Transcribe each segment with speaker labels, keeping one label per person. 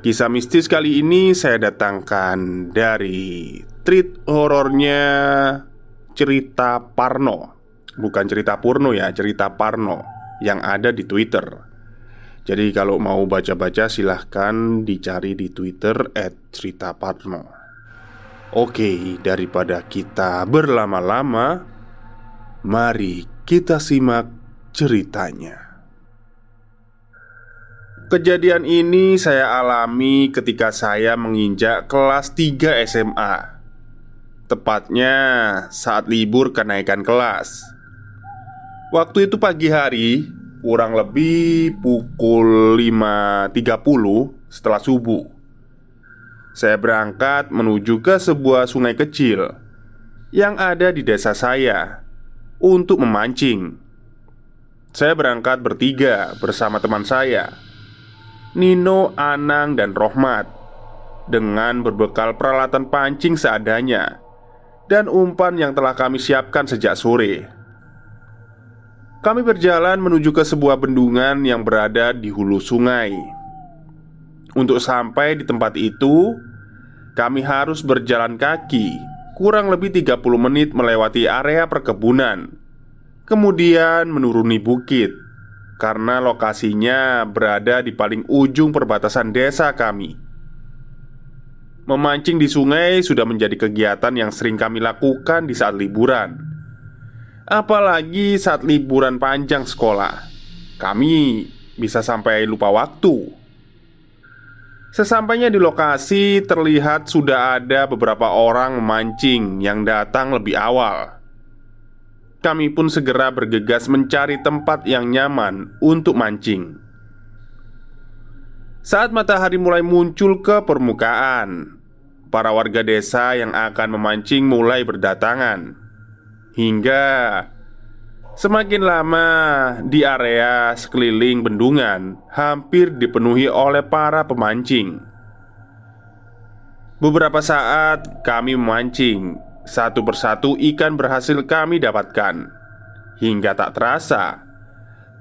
Speaker 1: Kisah mistis kali ini saya datangkan dari treat horornya cerita Parno. Bukan cerita Purno ya, cerita Parno Yang ada di Twitter. Jadi kalau mau baca-baca silahkan dicari di Twitter at cerita Parno. Oke, daripada kita berlama-lama Mari kita simak ceritanya Kejadian ini saya alami ketika saya menginjak kelas 3 SMA Tepatnya saat libur kenaikan kelas. Waktu itu pagi hari Kurang lebih pukul 5.30 setelah subuh. Saya berangkat menuju ke sebuah sungai kecil Yang ada di desa saya Untuk memancing. Saya berangkat bertiga bersama teman saya Nino, Anang, dan Rohmat dengan berbekal peralatan pancing seadanya dan umpan yang telah kami siapkan sejak sore. Kami berjalan menuju ke sebuah bendungan yang berada di hulu sungai. Untuk sampai di tempat itu, kami harus berjalan kaki kurang lebih 30 menit melewati area perkebunan. Kemudian menuruni bukit karena lokasinya berada di paling ujung perbatasan desa kami. Memancing di sungai sudah menjadi kegiatan yang sering kami lakukan di saat liburan, apalagi saat liburan panjang sekolah. Kami bisa sampai lupa waktu. Sesampainya di lokasi, terlihat sudah ada beberapa orang memancing yang datang lebih awal kami pun segera bergegas mencari tempat yang nyaman untuk mancing. Saat matahari mulai muncul ke permukaan, para warga desa yang akan memancing mulai berdatangan. Hingga semakin lama di area sekeliling bendungan hampir dipenuhi oleh para pemancing. Beberapa saat kami memancing satu persatu ikan berhasil kami dapatkan. Hingga tak terasa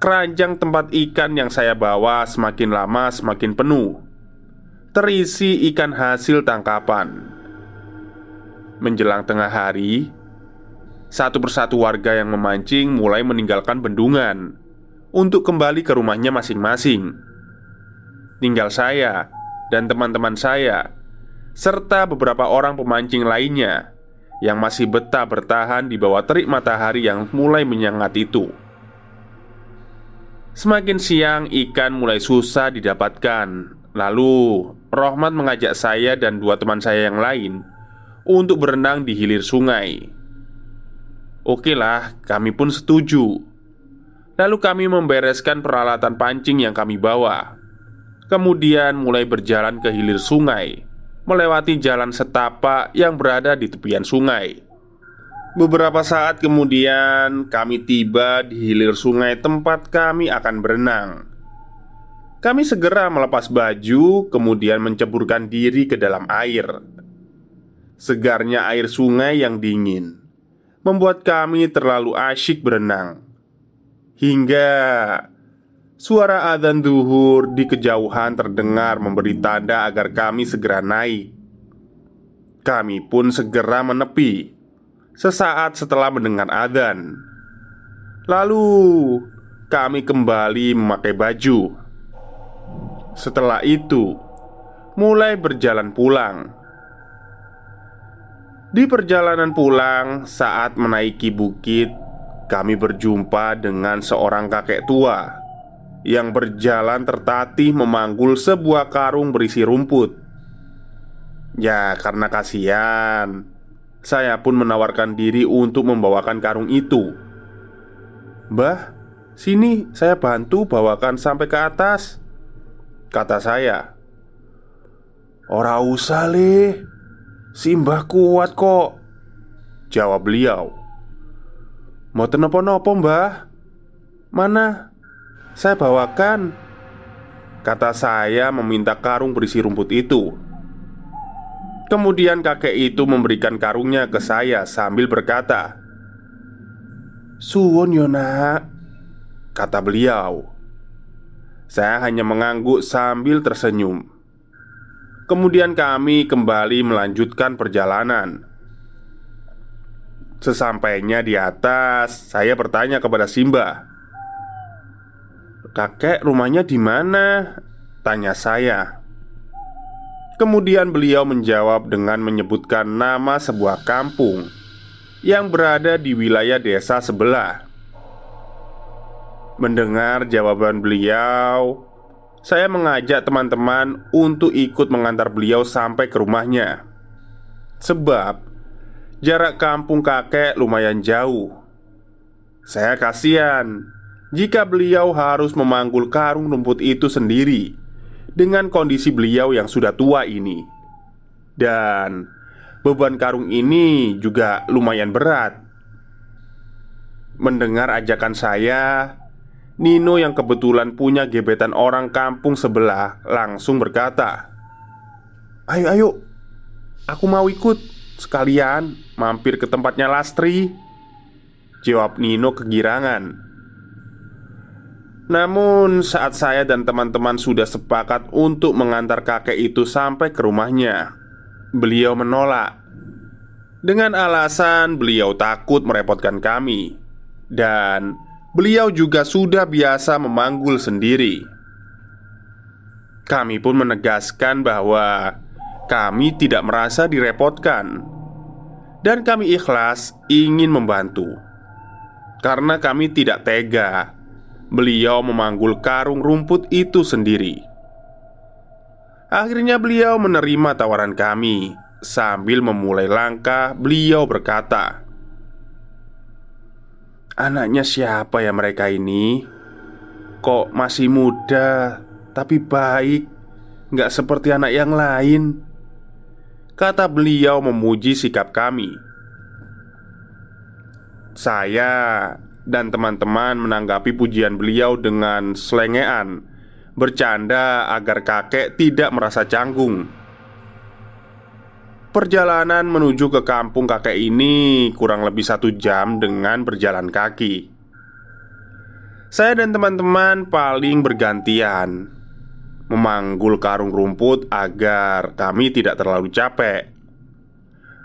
Speaker 1: Keranjang tempat ikan yang saya bawa semakin lama semakin penuh. Terisi ikan hasil tangkapan. Menjelang tengah hari Satu persatu warga yang memancing mulai meninggalkan bendungan Untuk kembali ke rumahnya masing-masing. Tinggal saya dan teman-teman saya Serta beberapa orang pemancing lainnya yang masih betah bertahan di bawah terik matahari yang mulai menyengat itu. Semakin siang, ikan mulai susah didapatkan. Lalu, Rohmat mengajak saya dan dua teman saya yang lain untuk berenang di hilir sungai. Oke lah, kami pun setuju. Lalu kami membereskan peralatan pancing yang kami bawa. Kemudian mulai berjalan ke hilir sungai melewati jalan setapak yang berada di tepian sungai. Beberapa saat kemudian, kami tiba di hilir sungai tempat kami akan berenang. Kami segera melepas baju, kemudian menceburkan diri ke dalam air. Segarnya air sungai yang dingin membuat kami terlalu asyik berenang, hingga suara adzan duhur di kejauhan terdengar memberi tanda agar kami segera naik. Kami pun segera menepi sesaat setelah mendengar adzan. Lalu kami kembali memakai baju. Setelah itu, mulai berjalan pulang. Di perjalanan pulang, saat menaiki bukit, kami berjumpa dengan seorang kakek tua yang berjalan tertatih memanggul sebuah karung berisi rumput. Ya, karena kasihan, saya pun menawarkan diri untuk membawakan karung itu. "Mbah, sini saya bantu bawakan sampai ke atas," kata saya. "Ora usah, Le. Si mbah kuat kok," jawab beliau. "Mau nopo-nopo, Mbah? Mana? Saya bawakan." Kata saya meminta karung berisi rumput itu. Kemudian kakek itu memberikan karungnya ke saya sambil berkata Suwon Yona Kata beliau Saya hanya mengangguk sambil tersenyum Kemudian kami kembali melanjutkan perjalanan Sesampainya di atas, saya bertanya kepada Simba Kakek rumahnya di mana? Tanya saya Kemudian beliau menjawab dengan menyebutkan nama sebuah kampung yang berada di wilayah desa sebelah. Mendengar jawaban beliau, saya mengajak teman-teman untuk ikut mengantar beliau sampai ke rumahnya. Sebab jarak kampung kakek lumayan jauh. Saya kasihan jika beliau harus memanggul karung rumput itu sendiri dengan kondisi beliau yang sudah tua ini. Dan beban karung ini juga lumayan berat. Mendengar ajakan saya, Nino yang kebetulan punya gebetan orang kampung sebelah langsung berkata, "Ayo, ayo, aku mau ikut sekalian mampir ke tempatnya Lastri." Jawab Nino kegirangan. Namun, saat saya dan teman-teman sudah sepakat untuk mengantar kakek itu sampai ke rumahnya, beliau menolak dengan alasan beliau takut merepotkan kami, dan beliau juga sudah biasa memanggul sendiri. Kami pun menegaskan bahwa kami tidak merasa direpotkan, dan kami ikhlas ingin membantu karena kami tidak tega beliau memanggul karung rumput itu sendiri. Akhirnya beliau menerima tawaran kami Sambil memulai langkah beliau berkata Anaknya siapa ya mereka ini? Kok masih muda tapi baik Nggak seperti anak yang lain Kata beliau memuji sikap kami Saya dan teman-teman menanggapi pujian beliau dengan selengean, bercanda agar kakek tidak merasa canggung. Perjalanan menuju ke kampung kakek ini kurang lebih satu jam dengan berjalan kaki. Saya dan teman-teman paling bergantian memanggul karung rumput agar kami tidak terlalu capek.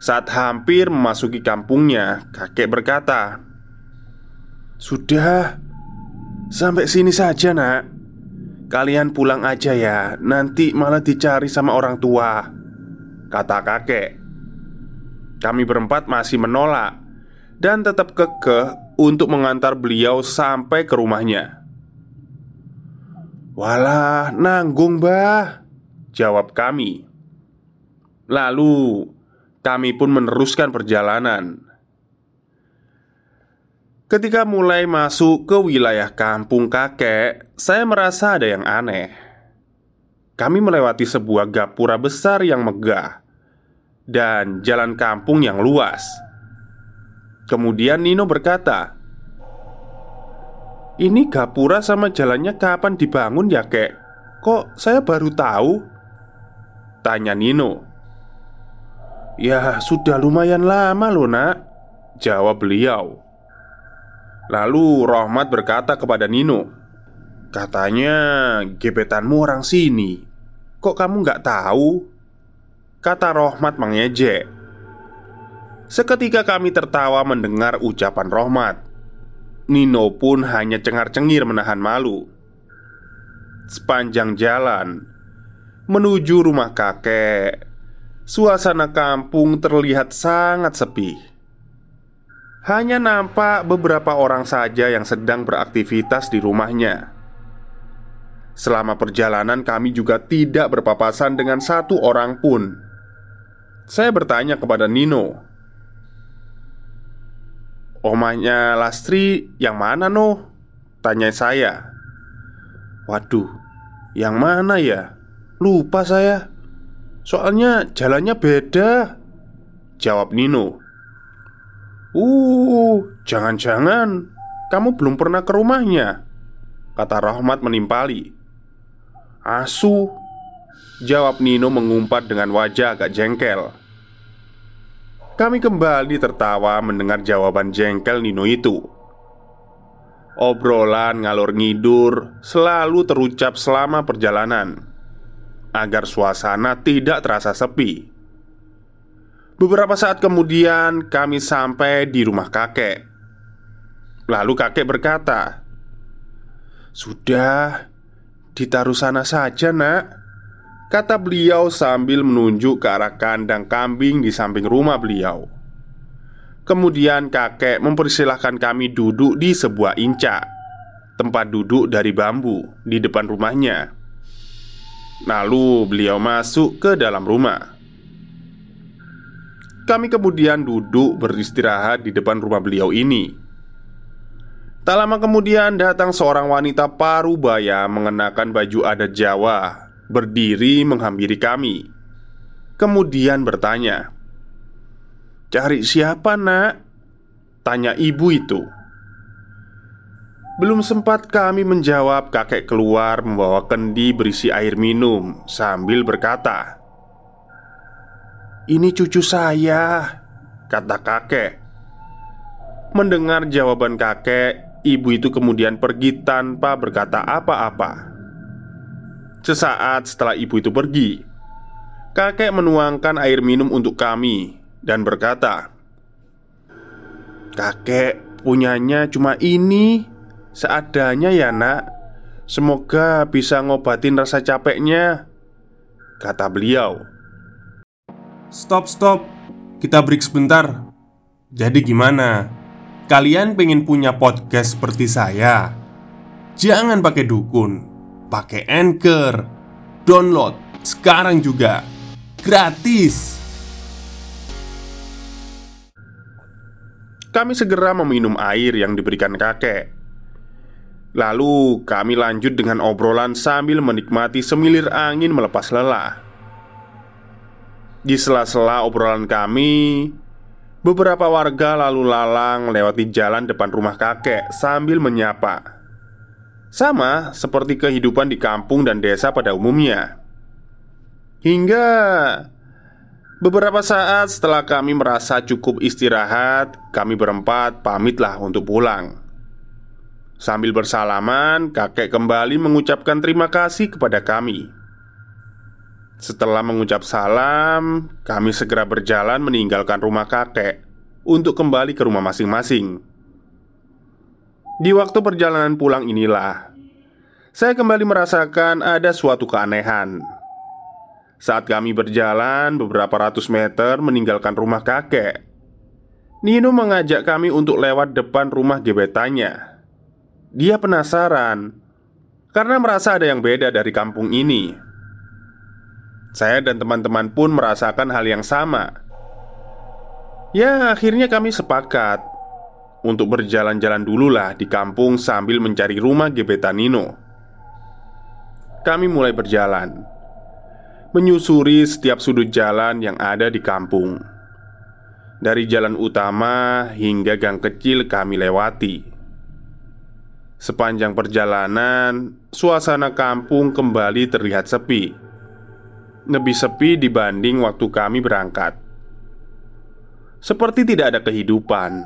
Speaker 1: Saat hampir memasuki kampungnya, kakek berkata, sudah. Sampai sini saja nak. Kalian pulang aja ya. Nanti malah dicari sama orang tua. Kata kakek. Kami berempat masih menolak Dan tetap kekeh untuk mengantar beliau sampai ke rumahnya. Walah, nanggung bah Jawab kami. Lalu kami pun meneruskan perjalanan Ketika mulai masuk ke wilayah kampung kakek, saya merasa ada yang aneh. Kami melewati sebuah gapura besar yang megah dan jalan kampung yang luas. Kemudian Nino berkata, "Ini gapura sama jalannya kapan dibangun ya, Kek? Kok saya baru tahu?" Tanya Nino. "Ya, sudah lumayan lama loh, Nak," jawab beliau. Lalu Rohmat berkata kepada Nino, "Katanya gebetanmu orang sini. Kok kamu nggak tahu?" Kata Rohmat mengejek. Seketika kami tertawa mendengar ucapan Rohmat. Nino pun hanya cengar-cengir menahan malu. Sepanjang jalan menuju rumah kakek, suasana kampung terlihat sangat sepi. Hanya nampak beberapa orang saja yang sedang beraktivitas di rumahnya. Selama perjalanan, kami juga tidak berpapasan dengan satu orang pun. Saya bertanya kepada Nino, "Omanya Lastri yang mana, Noh?" Tanya saya. "Waduh, yang mana ya? Lupa saya. Soalnya jalannya beda." Jawab Nino. "Uh, jangan-jangan kamu belum pernah ke rumahnya?" Kata Rahmat menimpali. "Asu." Jawab Nino mengumpat dengan wajah agak jengkel. Kami kembali tertawa mendengar jawaban jengkel Nino itu. Obrolan ngalor ngidur selalu terucap selama perjalanan agar suasana tidak terasa sepi. Beberapa saat kemudian, kami sampai di rumah kakek. Lalu kakek berkata, "Sudah, ditaruh sana saja, Nak." Kata beliau sambil menunjuk ke arah kandang kambing di samping rumah beliau Kemudian kakek mempersilahkan kami duduk di sebuah incak Tempat duduk dari bambu di depan rumahnya Lalu beliau masuk ke dalam rumah Kami kemudian duduk beristirahat di depan rumah beliau ini Tak lama kemudian datang seorang wanita parubaya mengenakan baju adat Jawa berdiri menghampiri kami. Kemudian bertanya, "Cari siapa, Nak?" tanya ibu itu. Belum sempat kami menjawab, kakek keluar membawa kendi berisi air minum sambil berkata, "Ini cucu saya," kata kakek. Mendengar jawaban kakek, ibu itu kemudian pergi tanpa berkata apa-apa. Sesaat setelah ibu itu pergi, kakek menuangkan air minum untuk kami dan berkata, "Kakek punyanya cuma ini, seadanya ya, Nak. Semoga bisa ngobatin rasa capeknya." Kata beliau.
Speaker 2: Stop, stop. Kita break sebentar. Jadi gimana? Kalian pengen punya podcast seperti saya? Jangan pakai dukun pakai Anchor. Download sekarang juga. Gratis.
Speaker 1: Kami segera meminum air yang diberikan kakek. Lalu kami lanjut dengan obrolan sambil menikmati semilir angin melepas lelah. Di sela-sela obrolan kami, beberapa warga lalu lalang melewati jalan depan rumah kakek sambil menyapa. Sama seperti kehidupan di kampung dan desa pada umumnya. Hingga Beberapa saat setelah kami merasa cukup istirahat Kami berempat pamitlah untuk pulang. Sambil bersalaman, kakek kembali mengucapkan terima kasih kepada kami Setelah mengucap salam, kami segera berjalan meninggalkan rumah kakek Untuk kembali ke rumah masing-masing. Di waktu perjalanan pulang inilah Saya kembali merasakan ada suatu keanehan. Saat kami berjalan beberapa ratus meter meninggalkan rumah kakek Nino mengajak kami untuk lewat depan rumah gebetannya. Dia penasaran Karena merasa ada yang beda dari kampung ini Saya dan teman-teman pun merasakan hal yang sama Ya akhirnya kami sepakat untuk berjalan-jalan dululah di kampung sambil mencari rumah gebetan Nino. Kami mulai berjalan, menyusuri setiap sudut jalan yang ada di kampung. Dari jalan utama hingga gang kecil kami lewati Sepanjang perjalanan, suasana kampung kembali terlihat sepi. Lebih sepi dibanding waktu kami berangkat. Seperti tidak ada kehidupan.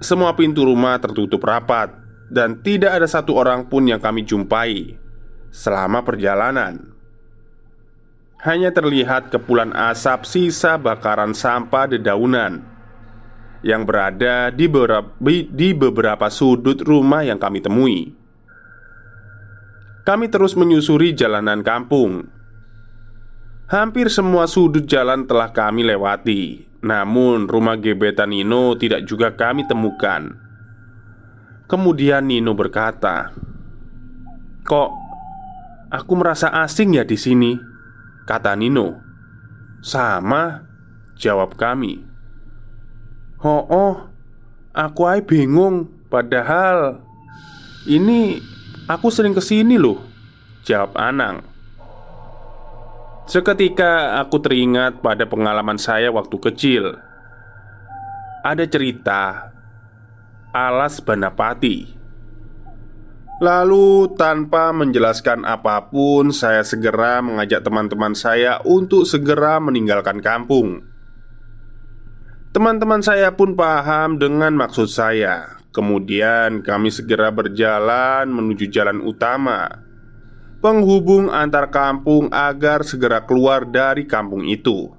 Speaker 1: Semua pintu rumah tertutup rapat, dan tidak ada satu orang pun yang kami jumpai selama perjalanan. Hanya terlihat kepulan asap sisa bakaran sampah dedaunan yang berada di di beberapa sudut rumah yang kami temui. Kami terus menyusuri jalanan kampung. Hampir semua sudut jalan telah kami lewati, namun rumah gebetan Nino tidak juga kami temukan. Kemudian Nino berkata, "Kok aku merasa asing ya di sini?" kata Nino. "Sama," jawab kami. Oh, oh, aku ay bingung. Padahal ini aku sering ke sini loh. Jawab Anang. Seketika aku teringat pada pengalaman saya waktu kecil. Ada cerita Alas Banapati. Lalu, tanpa menjelaskan apa pun, saya segera mengajak teman-teman saya untuk segera meninggalkan kampung. Teman-teman saya pun paham dengan maksud saya. Kemudian kami segera berjalan menuju jalan utama penghubung antar kampung agar segera keluar dari kampung itu.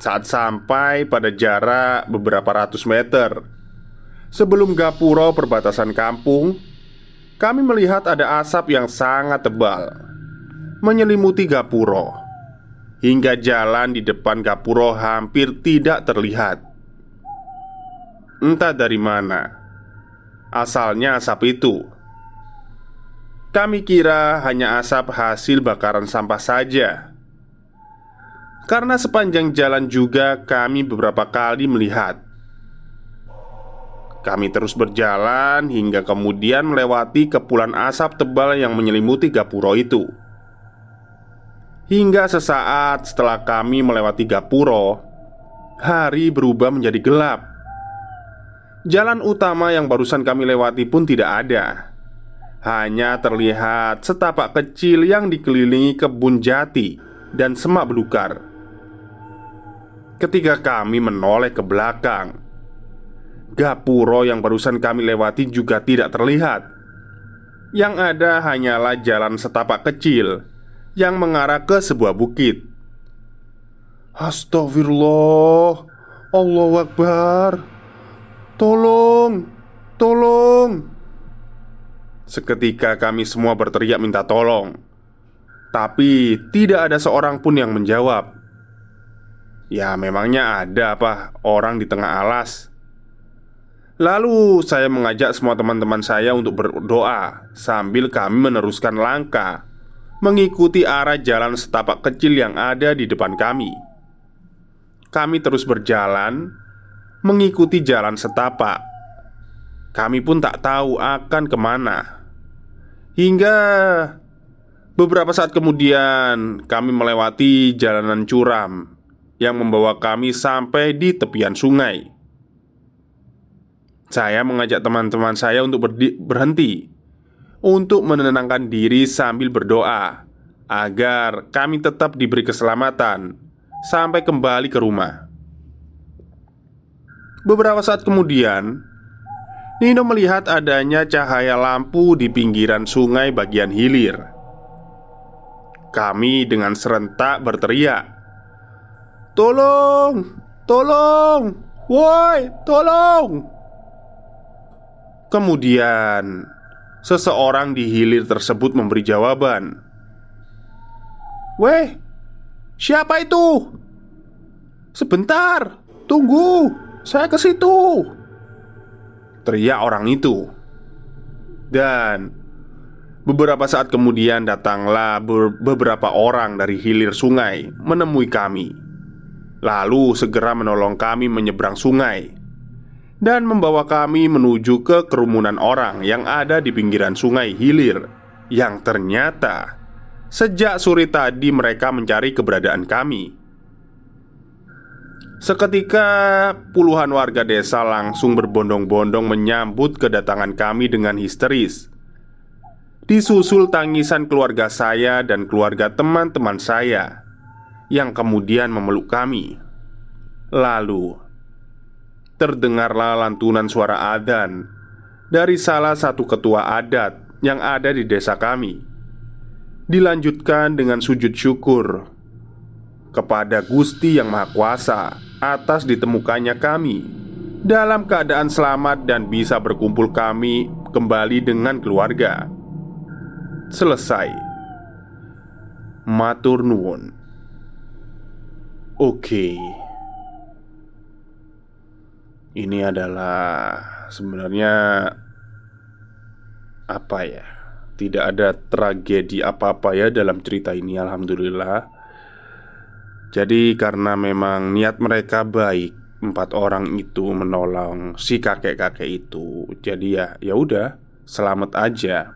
Speaker 1: Saat sampai pada jarak beberapa ratus meter sebelum gapuro perbatasan kampung, kami melihat ada asap yang sangat tebal menyelimuti gapuro hingga jalan di depan Gapuro hampir tidak terlihat. Entah dari mana asalnya asap itu. Kami kira hanya asap hasil bakaran sampah saja. Karena sepanjang jalan juga kami beberapa kali melihat kami terus berjalan hingga kemudian melewati kepulan asap tebal yang menyelimuti gapuro itu. Hingga sesaat setelah kami melewati Gapuro Hari berubah menjadi gelap Jalan utama yang barusan kami lewati pun tidak ada Hanya terlihat setapak kecil yang dikelilingi kebun jati dan semak belukar Ketika kami menoleh ke belakang Gapuro yang barusan kami lewati juga tidak terlihat Yang ada hanyalah jalan setapak kecil yang mengarah ke sebuah bukit. Astagfirullah, Allah Akbar, tolong, tolong. Seketika kami semua berteriak minta tolong, tapi tidak ada seorang pun yang menjawab. Ya, memangnya ada apa orang di tengah alas? Lalu saya mengajak semua teman-teman saya untuk berdoa sambil kami meneruskan langkah mengikuti arah jalan setapak kecil yang ada di depan kami. Kami terus berjalan mengikuti jalan setapak. Kami pun tak tahu akan ke mana, hingga beberapa saat kemudian kami melewati jalanan curam yang membawa kami sampai di tepian sungai. Saya mengajak teman-teman saya untuk berhenti untuk menenangkan diri sambil berdoa agar kami tetap diberi keselamatan sampai kembali ke rumah. Beberapa saat kemudian, Nino melihat adanya cahaya lampu di pinggiran sungai bagian hilir. Kami dengan serentak berteriak, "Tolong! Tolong! Woi, tolong!" Kemudian Seseorang di hilir tersebut memberi jawaban Weh, siapa itu? Sebentar, tunggu, saya ke situ Teriak orang itu Dan Beberapa saat kemudian datanglah beberapa orang dari hilir sungai menemui kami Lalu segera menolong kami menyeberang sungai dan membawa kami menuju ke kerumunan orang yang ada di pinggiran sungai hilir yang ternyata sejak sore tadi mereka mencari keberadaan kami. Seketika puluhan warga desa langsung berbondong-bondong menyambut kedatangan kami dengan histeris. Disusul tangisan keluarga saya dan keluarga teman-teman saya Yang kemudian memeluk kami. Lalu Terdengarlah lantunan suara adan Dari salah satu ketua adat yang ada di desa kami. Dilanjutkan dengan sujud syukur Kepada Gusti Yang Maha Kuasa Atas ditemukannya kami. Dalam keadaan selamat dan bisa berkumpul kami Kembali dengan keluarga. Selesai. Matur nuwun. Oke. Ini adalah sebenarnya Apa ya? Tidak ada tragedi apa-apa ya dalam cerita ini Alhamdulillah Jadi karena memang niat mereka baik Empat orang itu menolong si kakek-kakek itu Jadi ya ya udah selamat aja.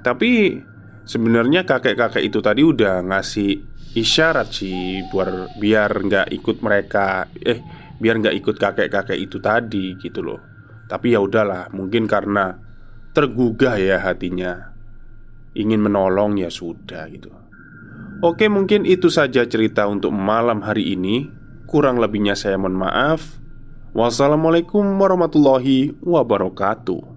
Speaker 1: Tapi sebenarnya kakek-kakek itu tadi udah ngasih isyarat sih Biar, biar nggak ikut mereka Eh biar nggak ikut kakek-kakek itu tadi gitu loh. Tapi ya udahlah mungkin karena tergugah ya hatinya Ingin menolong ya sudah gitu Oke mungkin itu saja cerita untuk malam hari ini. Kurang lebihnya saya mohon maaf. Wassalamualaikum warahmatullahi wabarakatuh